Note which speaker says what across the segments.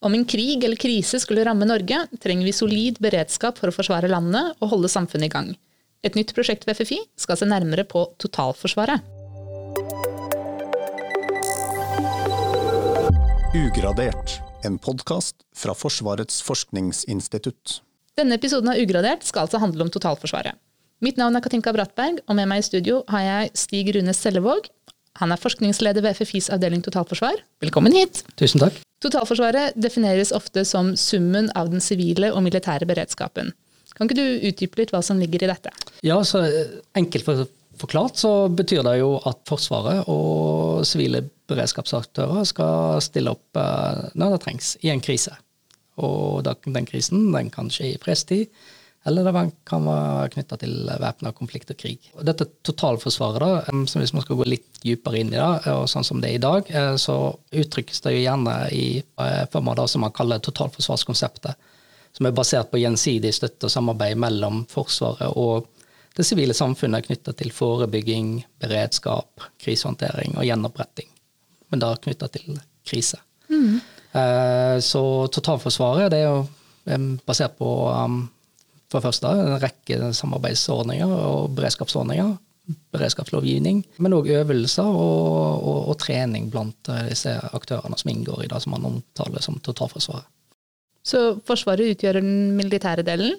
Speaker 1: Om en krig eller krise skulle ramme Norge, trenger vi solid beredskap for å forsvare landet og holde samfunnet i gang. Et nytt prosjekt ved FFI skal se nærmere på totalforsvaret.
Speaker 2: Ugradert, en podkast fra Forsvarets forskningsinstitutt.
Speaker 1: Denne episoden av Ugradert skal altså handle om totalforsvaret. Mitt navn er Katinka Brattberg, og med meg i studio har jeg Stig Rune Sellevåg. Han er forskningsleder ved FFIs avdeling totalforsvar. Velkommen hit!
Speaker 3: Tusen takk.
Speaker 1: Totalforsvaret defineres ofte som summen av den sivile og militære beredskapen. Kan ikke du utdype litt hva som ligger i dette?
Speaker 3: Ja, så eh, Enkelt forklart så betyr det jo at Forsvaret og sivile beredskapsaktører skal stille opp eh, når det trengs i en krise. Og den krisen den kan skje i fredstid, eller det kan være knytta til væpna konflikt og krig. Dette totalforsvaret, da, som hvis man skal gå litt dypere inn i det, og sånn som det er i dag, eh, så uttrykkes det jo gjerne i eh, form av det som man kaller totalforsvarskonseptet. Som er basert på gjensidig støtte og samarbeid mellom Forsvaret og det sivile samfunnet knytta til forebygging, beredskap, krisehåndtering og gjenoppretting. Men da knytta til krise. Mm. Så totalforsvaret det er jo basert på um, for det første en rekke samarbeidsordninger og beredskapsordninger. Beredskapslovgivning, men òg øvelser og, og, og, trening blant eh, disse aktørene som inngår i det som man omtaler som totalforsvaret.
Speaker 1: Så Forsvaret utgjør den militære delen.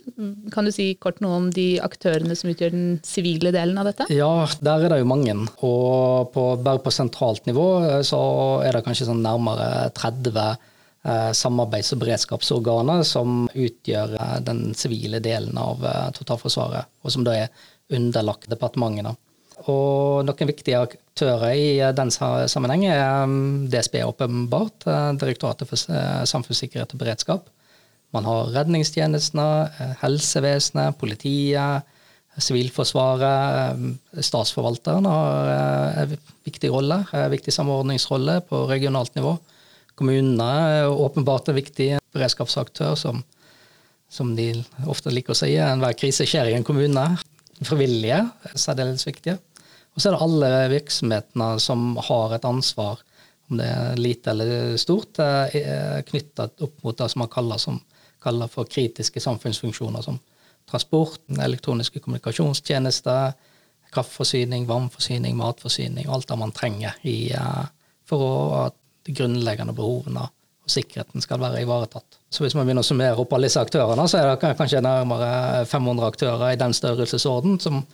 Speaker 1: Kan du si kort noe om de aktørene som utgjør den sivile delen av dette?
Speaker 3: Ja, der er det jo mange. Og på, bare på sentralt nivå eh, så er det kanskje sånn nærmere 30 Eh, samarbeids- og beredskapsorganer som utgjør eh, den sivile delen av eh, totalforsvaret, og som da er underlagt departementene. Og noen viktige aktører i den sammenheng er DSB, åpenbart, Direktoratet for samfunnssikkerhet og beredskap. Man har redningstjenestene, helsevesenet, politiet, Sivilforsvaret, Statsforvalteren har en viktig rolle, en viktig samordningsrolle på regionalt nivå. Kommunene er åpenbart en viktig beredskapsaktør, som, som de ofte liker å si. Enhver krise skjer i en kommune. Frivillige er særdeles viktige. Og så er det alle virksomhetene som har et ansvar, om det er lite eller stort, knytta opp mot det som man kaller, som, kaller for kritiske samfunnsfunksjoner, som transport, elektroniske kommunikasjonstjenester, kraftforsyning, vannforsyning, matforsyning, alt det man trenger i, eh, for at de grunnleggende behovene og sikkerheten skal være ivaretatt. Så hvis man begynner å summere opp alle disse aktørene, så er det kanskje nærmere 500 aktører i den størrelsesorden, som,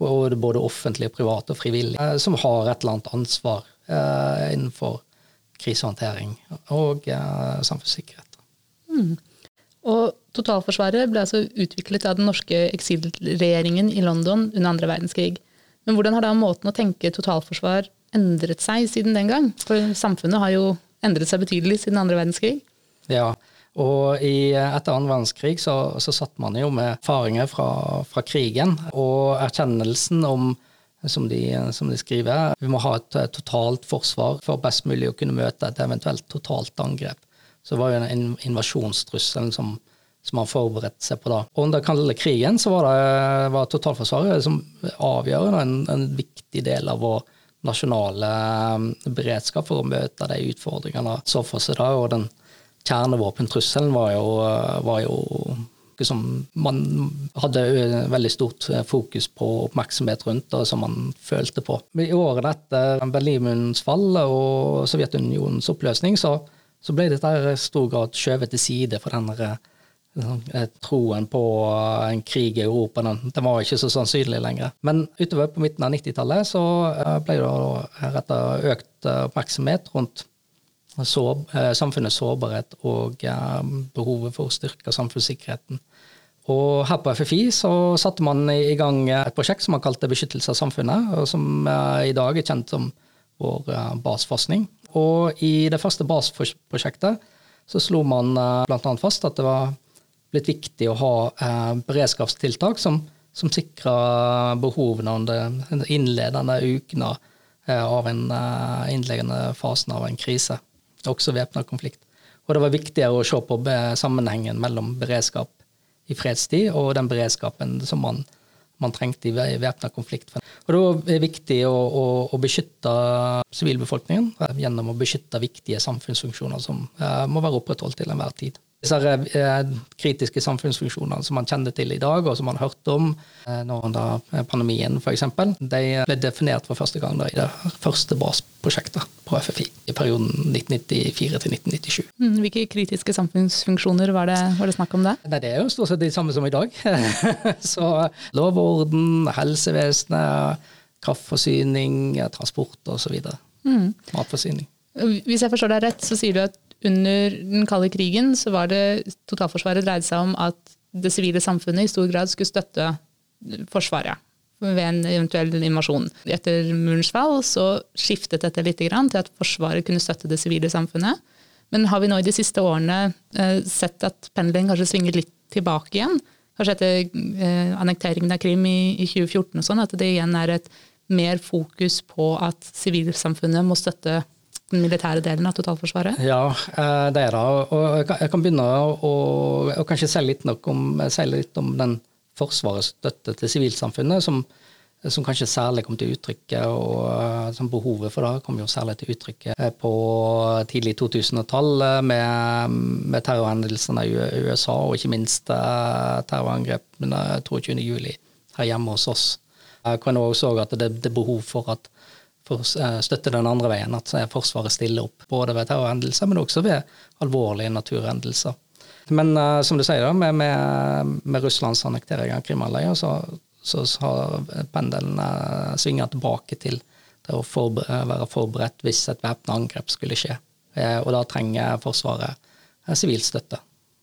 Speaker 3: både offentlige, private og frivillige, eh, som har et eller annet ansvar eh, innenfor krisehåndtering og eh, samfunnssikkerhet.
Speaker 1: Mm. Og Totalforsvaret ble altså utviklet av den norske eksilregjeringen i London under andre verdenskrig. Men hvordan har da måten å tenke totalforsvar endret seg siden den gang? For samfunnet har jo endret seg betydelig siden andre verdenskrig.
Speaker 3: Ja, og i, etter annen verdenskrig så, så satt man jo med erfaringer fra, fra krigen og erkjennelsen om som de, som de, skriver. Vi må ha et totalt forsvar for best mulig å kunne møte et eventuelt totalt angrep. Så det var jo en invasjonstrusselen som, som man forberedte seg på da. Og under kalde krigen så var, det, var totalforsvaret som avgjørende en, en viktig del av vår nasjonale um, beredskap for å møte de utfordringene så for seg. da, og den Kjernevåpentrusselen var jo, uh, var jo som man hadde veldig stort uh, fokus på oppmerksomhet rundt, og som man følte på. I årene etter Berlinmurens fall og Sovjetunionens oppløsning så, så ble dette i stor grad skjøvet til side for denne Liksom, troen på en krig i Europa den, den, var ikke så sannsynlig lenger. Men utover på midten av 90-tallet så eh, ble det retta økt eh, oppmerksomhet rundt så, samfunnets sårbarhet og behovet for å styrke samfunnssikkerheten. Og her på FFI så satte man i gang et prosjekt som man kalte Beskyttelse av samfunnet, og som i dag er kjent som vår basforskning. Og i det første basprosjektet så slo man bl.a. fast at det var blitt viktig å ha eh, beredskapstiltak som, som sikrer behovene under den innledende ukene eh, av en eh, innleggende fasen av en krise, også væpna konflikt. Og det var viktigere å se på sammenhengen mellom beredskap i fredstid og den beredskapen som man, man trengte i væpna konflikt. Og Da er det viktig å, å, å beskytte sivilbefolkningen gjennom å beskytte viktige samfunnsfunksjoner som må være opprettholdt til enhver tid. Disse eh, kritiske samfunnsfunksjonene som man kjenner til i dag, og som man har hørt om eh, nå under pandemien f.eks., de ble definert for første gang i det første BAS-prosjektet på FFI i perioden 1994 til 1997.
Speaker 1: Mm, hvilke kritiske samfunnsfunksjoner var det, var det snakk om det?
Speaker 3: Nei, det er jo stort sett de samme som i dag. Så lov og orden, helsevesenet, kraftforsyning, transport osv. Mm. Matforsyning.
Speaker 1: Hvis jeg forstår deg rett, så sier du at under den kalde krigen så var det totalforsvaret dreide seg om at det sivile samfunnet i stor grad skulle støtte Forsvaret ved en eventuell invasjon. Etter murens fall så skiftet dette litt til at Forsvaret kunne støtte det sivile samfunnet. Men har vi nå i de siste årene eh, sett at pendelen kanskje svinger litt tilbake igjen? Kanskje etter eh, annekteringen av Krim i, i 2014 og sånn, at det igjen er et mer fokus på at sivilsamfunnet må støtte den militære delen av totalforsvaret?
Speaker 3: Ja, eh, det er det. Og jeg kan begynne å og kanskje si litt, om, si litt om den Forsvarets støtte til sivilsamfunnet, som, som, kanskje særlig kom til uttrykk, og eh, som behovet for det kom jo særlig til uttrykk eh, på tidlig 2000-tall med, med terrorhendelsene i USA, og ikke minst terrorangrepene 22.07. her hjemme hos oss. Jeg kan også så at det er behov for at støtte den andre veien, at eh, Forsvaret stiller opp både ved terrorhendelser, men også ved alvorlige naturhendelser. Men uh, som du sier, da, med, med, med Russlands annektering av Krimhalvøya, så, så, har pendelen uh, svinga tilbake til det å forbered, være forberedt hvis et væpna angrep skulle skje. Uh, og da trenger Forsvaret sivil støtte,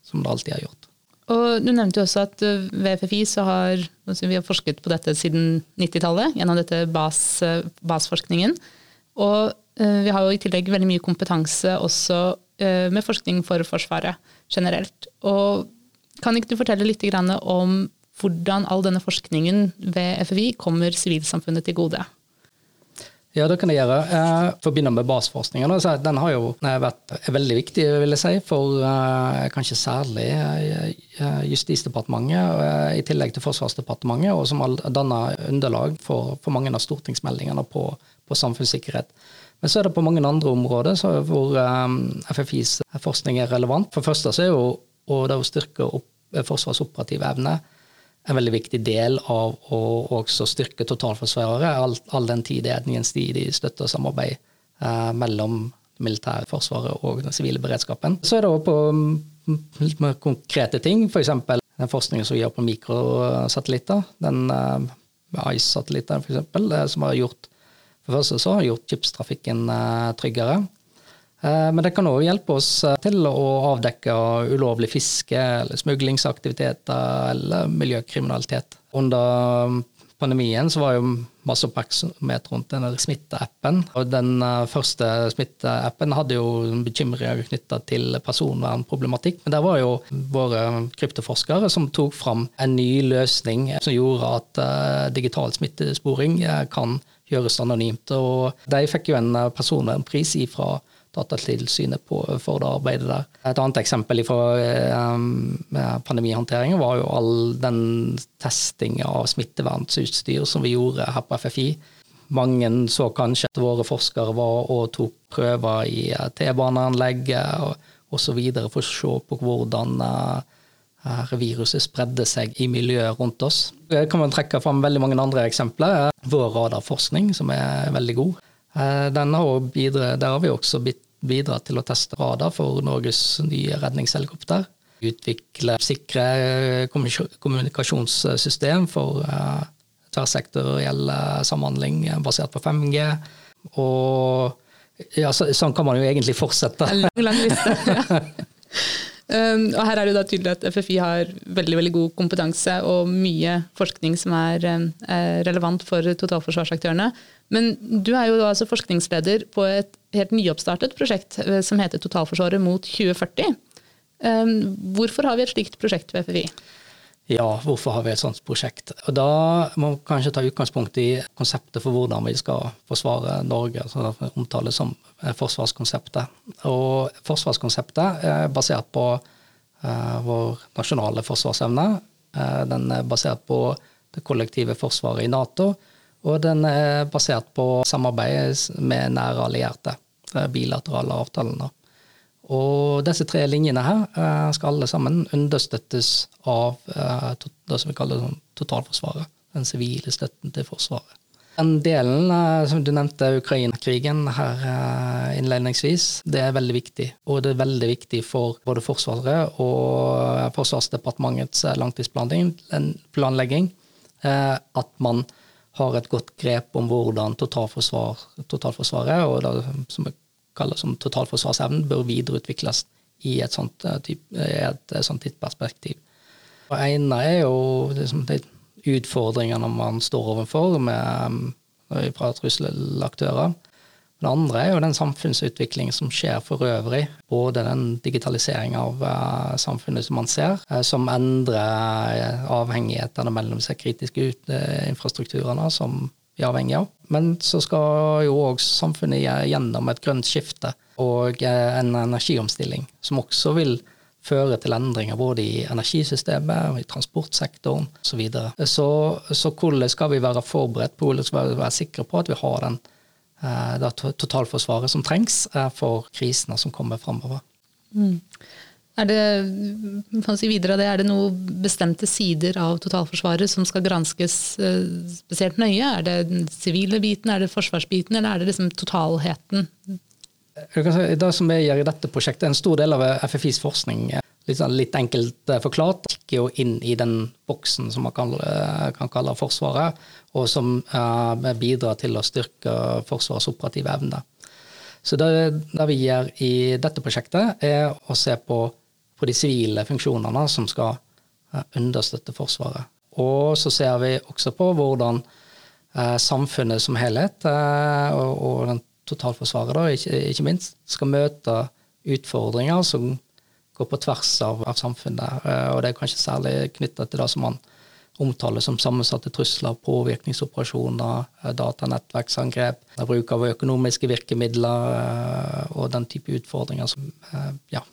Speaker 3: som det alltid har gjort.
Speaker 1: Og Du nevnte jo også at eh, ved FFI så har vi har forsket på dette siden 90-tallet, gjennom dette bas, eh, basforskningen. Og uh, vi har jo i tillegg veldig mye kompetanse også med forskning for Forsvaret generelt. Og Kan ikke du fortelle litt om hvordan all denne forskningen ved FFI kommer sivilsamfunnet til gode?
Speaker 3: Ja, det kan jeg gjøre. Eh, for å begynne med basforskningen. Den har jo vært veldig viktig, vil jeg si, for eh, kanskje særlig eh, Justisdepartementet, i tillegg til Forsvarsdepartementet, og som har danna underlag for, for, mange av stortingsmeldingene på, på, samfunnssikkerhet. Men så er det på mange andre områder hvor FFIs forskning er relevant. For det første så er jo det å styrke opp Forsvarets evne en veldig viktig del av å også styrke totalforsvaret, all, all den tid det er en gjensidig støtte og samarbeid eh, mellom militærforsvaret og den sivile beredskapen. Så er det òg på mm, litt mer konkrete ting, f.eks. den forskningen som vi gjør på mikrosatellitter. Den eh, ICE-satellitter, f.eks., som har gjort for det første så har gjort skipstrafikken eh, tryggere. Eh, men det kan òg hjelpe oss eh, til å avdekke ulovlig fiske, eller smuglingsaktiviteter eller miljøkriminalitet. Under pandemien så var jo masse oppmerksomhet rundt denne smitteappen. Og den eh, første smitteappen hadde jo bekymringer knytta til personvernproblematikk. Men der var jo våre kryptoforskere som tok fram en ny løsning som gjorde at digital smittesporing kan gjøres anonymt. Og de fikk jo en personvernpris ifra Datatilsynet på, for det arbeidet der. Et annet eksempel fra eh, pandemihåndteringen var jo all den testinga av smittevernutstyr som vi gjorde her på FFI. Mange så kanskje at våre forskere var og tok prøver i eh, T-baneanlegget osv. for å se på hvordan uh, viruset spredde seg i miljøet rundt oss. Jeg kan man trekke fram veldig mange andre eksempler. Vår radarforskning, som er veldig god. Har bidre, der har vi også bidratt til å teste radar for Norges nye redningshelikopter. Utvikle sikre kommunikasjonssystem for uh, tverrsektoriell samhandling basert på 5G. Og ja, så, sånn kan man jo egentlig fortsette.
Speaker 1: En lang, lang liste. ja. Um, og her er det da tydelig at FFI har veldig veldig god kompetanse og mye forskning som er um, relevant for totalforsvarsaktørene. Men du er jo altså forskningsleder på et helt nyoppstartet prosjekt eh, som heter Totalforsvaret mot 2040. Um, hvorfor har vi et slikt prosjekt ved FFI?
Speaker 3: Ja, hvorfor har vi et sånt prosjekt? Og Da må vi kanskje ta utgangspunkt i konseptet for hvordan vi skal forsvare Norge, som altså omtales som eh, forsvarskonseptet. Og forsvarskonseptet er basert på uh, vår nasjonale forsvarsevne. Den er basert på det kollektive forsvaret i Nato. Og den er basert på samarbeid med nære allierte. Bilaterale avtalene. Og disse tre linjene her eh, skal alle sammen understøttes av eh, det som vi kaller totalforsvaret. Den sivile støtten til Forsvaret. Den delen eh, som du nevnte, Ukraina-krigen her innledningsvis, det er veldig viktig. Og det er veldig viktig for både Forsvaret og Forsvarsdepartementets langtidsplanlegging at man har et godt grep om hvordan totalforsvar, totalforsvaret og det som vi kaller som totalforsvarsevnen, bør videreutvikles i et sånt, type, et sånt tidsperspektiv. Det ene er jo liksom de utfordringene man står overfor med, eh, fra trusselaktører. Det andre er jo den samfunnsutviklingen som skjer for øvrig. Både den digitaliseringa av uh, samfunnet som man ser, uh, som endrer uh, avhengighetene mellom seg kritiske ut, infrastrukturene som vi er avhengig av. Men så skal jo òg samfunnet gjennom et grønt skifte og en energiomstilling, som også vil føre til endringer både i energisystemet, i transportsektoren osv. Så, så Så hvordan skal vi være forberedt på, hvordan skal vi være sikre på at vi har den Eh, det totalforsvaret som trengs eh, for krisene som kommer framover. Mm.
Speaker 1: Er det, si videre, er det noen bestemte sider av totalforsvaret som skal granskes eh, spesielt nøye? Er det den sivile biten, er det forsvarsbiten, eller er det liksom totalheten?
Speaker 3: Det som vi gjør i dette prosjektet, en stor del av FFIs forskning litt, sånn, litt enkelt eh, forklart, kikker jo inn i den boksen som man kan, eh, kan kalle Forsvaret, og som uh, bidrar til å styrke Forsvarets operative evne. Så det, det, vi gjør i dette prosjektet, er å se på, på de sivile funksjonene som skal uh, understøtte Forsvaret. Og så ser vi også på hvordan uh, samfunnet som helhet, og, og den totalforsvaret, da, ikke, ikke minst, skal møte utfordringer som går på tvers av, av samfunnet. Eh, og det er kanskje særlig knytta til det som man omtaler som sammensatte trusler, påvirkningsoperasjoner, eh, datanettverksangrep, bruk av økonomiske virkemidler eh, og den type utfordringer som ja.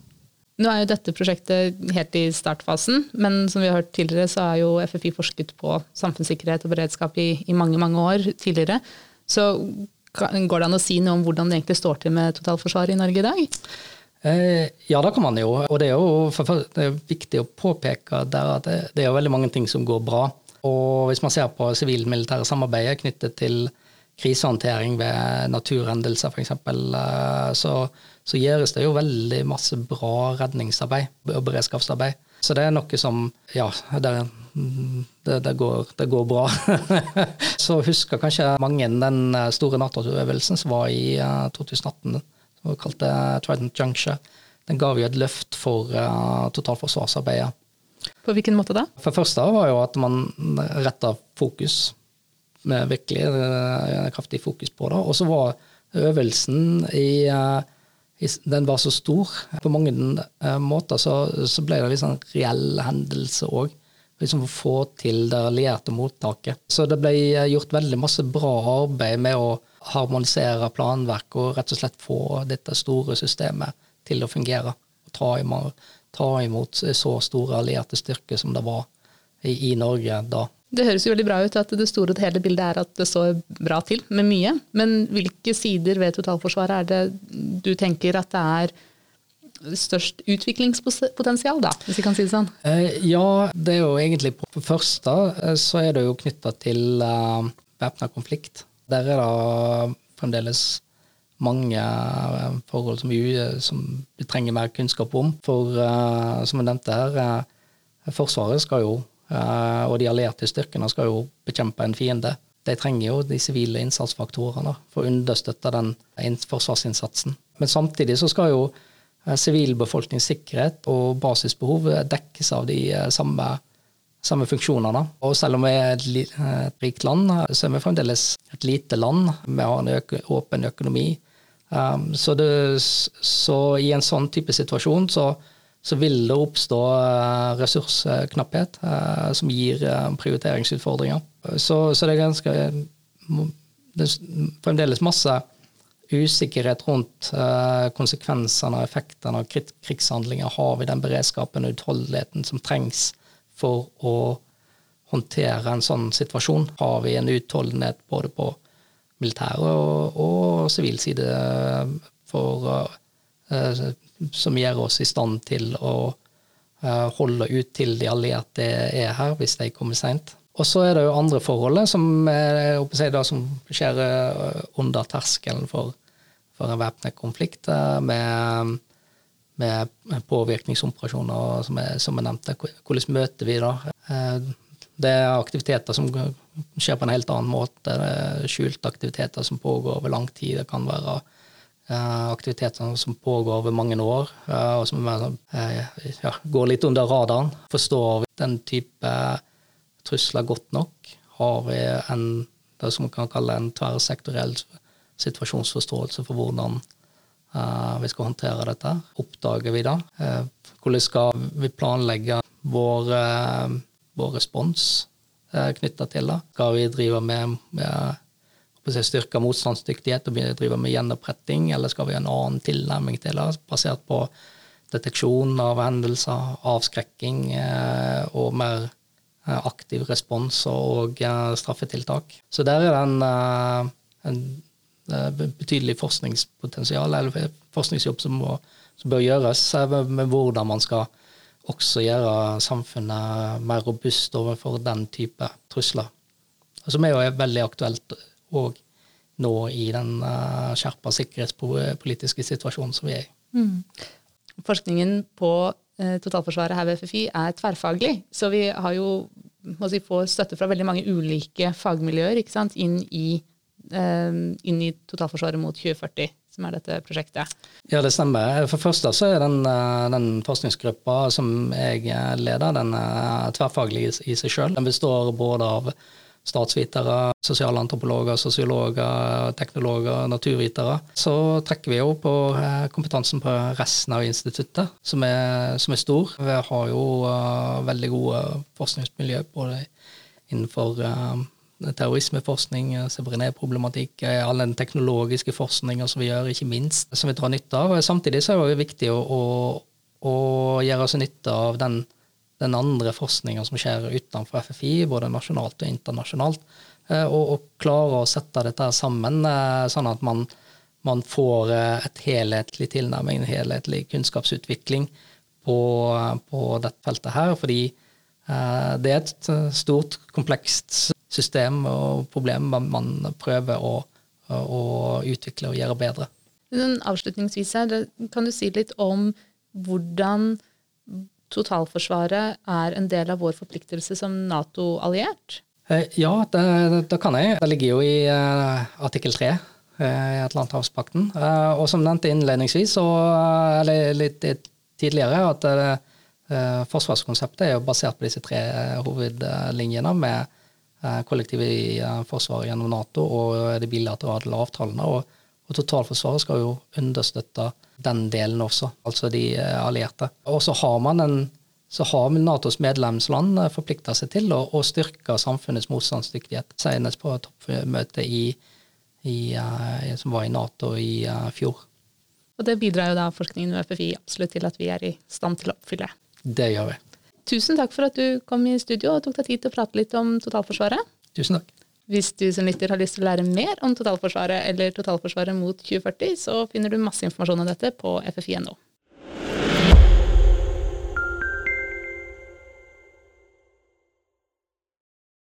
Speaker 1: Nå er jo dette prosjektet helt i startfasen, men som vi har hørt tidligere, så har jo FFI forsket på samfunnssikkerhet og beredskap i, i mange, mange år tidligere. Så går det an å si noe om hvordan det egentlig står til med totalforsvaret i Norge i dag?
Speaker 3: Eh, ja, det kan man jo. Og det er jo det er viktig å påpeke der at det, det er veldig mange ting som går bra. Og hvis man ser på sivil-militære samarbeidet knyttet til krisehåndtering ved naturhendelser f.eks., eh, så, så gjøres det jo veldig masse bra redningsarbeid og beredskapsarbeid. Så det er noe som Ja, det, det, det, går, det går, bra. så husker kanskje mange den store Nato-øvelsen som var i 2018 og kalte Trident Juncture. Den ga jo et løft for uh, totalforsvarsarbeidet.
Speaker 1: På hvilken måte da?
Speaker 3: For det første var jo at man retta fokus, med virkelig uh, kraftig fokus på det. Og så var øvelsen i, Den var så stor. På mange måter så, så, ble det en reell hendelse òg. Liksom få til det allierte mottaket. Så det ble gjort veldig masse bra arbeid med å harmonisere planverk og rett og slett få dette store systemet til å fungere. og Ta imot, ta imot så store allierte styrker som det var i, i, Norge da.
Speaker 1: Det høres jo veldig bra ut at det store og hele bildet er at det står bra til med mye. Men hvilke sider ved totalforsvaret er det du tenker at det er størst utviklingspotensial, da, hvis vi kan si det sånn?
Speaker 3: Eh, ja, det er jo egentlig på første eh, så er det jo knytta til uh, væpna konflikt. Der er det fremdeles mange eh, forhold som vi, som vi, trenger mer kunnskap om. For som jeg nevnte her, Forsvaret skal jo, og de allierte styrkene skal jo bekjempe en fiende. De trenger jo de sivile innsatsfaktorene for å understøtte den forsvarsinnsatsen. Men samtidig så skal jo sivilbefolkningssikkerhet og basisbehov dekkes av de samme samme funksjonene. Og selv om vi er et, et rikt land, så er vi fremdeles et lite land. Vi har en åpen økonomi. Um, så, det, så, i en sånn type situasjon så, så vil det oppstå uh, ressursknapphet uh, som gir uh, prioriteringsutfordringer. Så, så, det er ganske Det er fremdeles masse usikkerhet rundt konsekvensene og effektene av krigshandlinger. Har vi den beredskapen og utholdenheten som trengs for å håndtere en sånn situasjon? Har vi en utholdenhet både på militær og, og sivil side for, uh, som gjør oss i stand til å uh, holde ut til de allierte er her, hvis de kommer seint? Og så er det jo andre forhold som, da, som skjer under terskelen for, for en væpnet konflikt, med med påvirkningsoperasjoner, som jeg, som jeg nevnte. Hvordan møter vi da? Eh, det er aktiviteter som skjer på en helt annen måte. Det er skjulte aktiviteter som pågår over lang tid. Det kan være eh, aktiviteter som pågår over mange år, eh, og som ja, går litt under radaren. Forstår vi den type trusler godt nok? Har vi en, det som man kan kalle en tverrsektoriell situasjonsforståelse for hvordan Eh, vi skal håndtere dette. Oppdager vi det? Eh, hvordan skal vi planlegge vår, eh, vår respons knytta til det? Skal vi drive med, med styrka motstandsdyktighet og drive med gjenoppretting, eller skal vi ha en annen tilnærming til det, basert på deteksjon av hendelser, avskrekking og mer aktiv respons og straffetiltak. Så der er det en, en betydelig forskningspotensial, eller forskningsjobb som, må, som bør gjøres, med hvordan man skal også gjøre samfunnet mer robust overfor den type trusler. Som er jo veldig aktuelt òg nå i den uh, skjerpa sikkerhetspolitiske situasjonen som vi er i. Mm.
Speaker 1: Forskningen på uh, totalforsvaret her ved FFI er tverrfaglig, så vi har jo må si, får støtte fra veldig mange ulike fagmiljøer inn i Eh, inn i totalforsvaret mot 2040, som er dette prosjektet?
Speaker 3: Ja, det stemmer. For første så er den, eh, den forskningsgruppa som jeg leder, den er tverrfaglig i seg sjøl. Den består både av statsvitere, sosialantropologer, sosiologer, teknologer, naturvitere. Så trekker vi jo på eh, kompetansen på resten av instituttet, som er, som er stor. Vi har jo uh, veldig gode forskningsmiljø både innenfor uh, terrorismeforskning, Sebrené-problematikk, all den teknologiske forskninga som vi gjør, ikke minst, som vi drar nytte av. Samtidig så er det viktig å, å, å gjøre oss nytte av den, den andre forskninga som skjer utenfor FFI, både nasjonalt og internasjonalt, eh, og, og klare å sette dette sammen, eh, sånn at man, man får eh, et helhetlig tilnærming, en helhetlig kunnskapsutvikling på, på dette feltet her. fordi det er et stort, komplekst system og problem man prøver å, å utvikle og gjøre bedre.
Speaker 1: Avslutningsvis her, kan du si litt om hvordan totalforsvaret er en del av vår forpliktelse som Nato-alliert?
Speaker 3: Eh, ja, det, det, kan jeg. Det ligger jo i uh, artikkel 3 uh, i Atlanterhavspakten. Og som nevnt innledningsvis, eller litt tidligere, at forsvarskonseptet er jo basert på disse tre hovedlinjene med Eh, kollektivet i eh, Forsvaret gjennom Nato og de bilaterale avtalene. Og, og totalforsvaret skal jo understøtte den delen også, altså de eh, allierte. Og så har man en så har Natos medlemsland forplikta seg til å, å, styrke samfunnets motstandsdyktighet. Senest på toppmøtet i, i, som var i Nato i uh, fjor.
Speaker 1: Og det bidrar jo da forskningen ved FFI absolutt til at vi er i stand til å oppfylle.
Speaker 3: Det gjør vi.
Speaker 1: Tusen takk for at du kom i studio og tok deg tid til å prate litt om totalforsvaret.
Speaker 3: Tusen takk.
Speaker 1: Hvis du som lytter har lyst til å lære mer om totalforsvaret eller totalforsvaret mot 2040, så finner du masse informasjon om dette på ffi.no.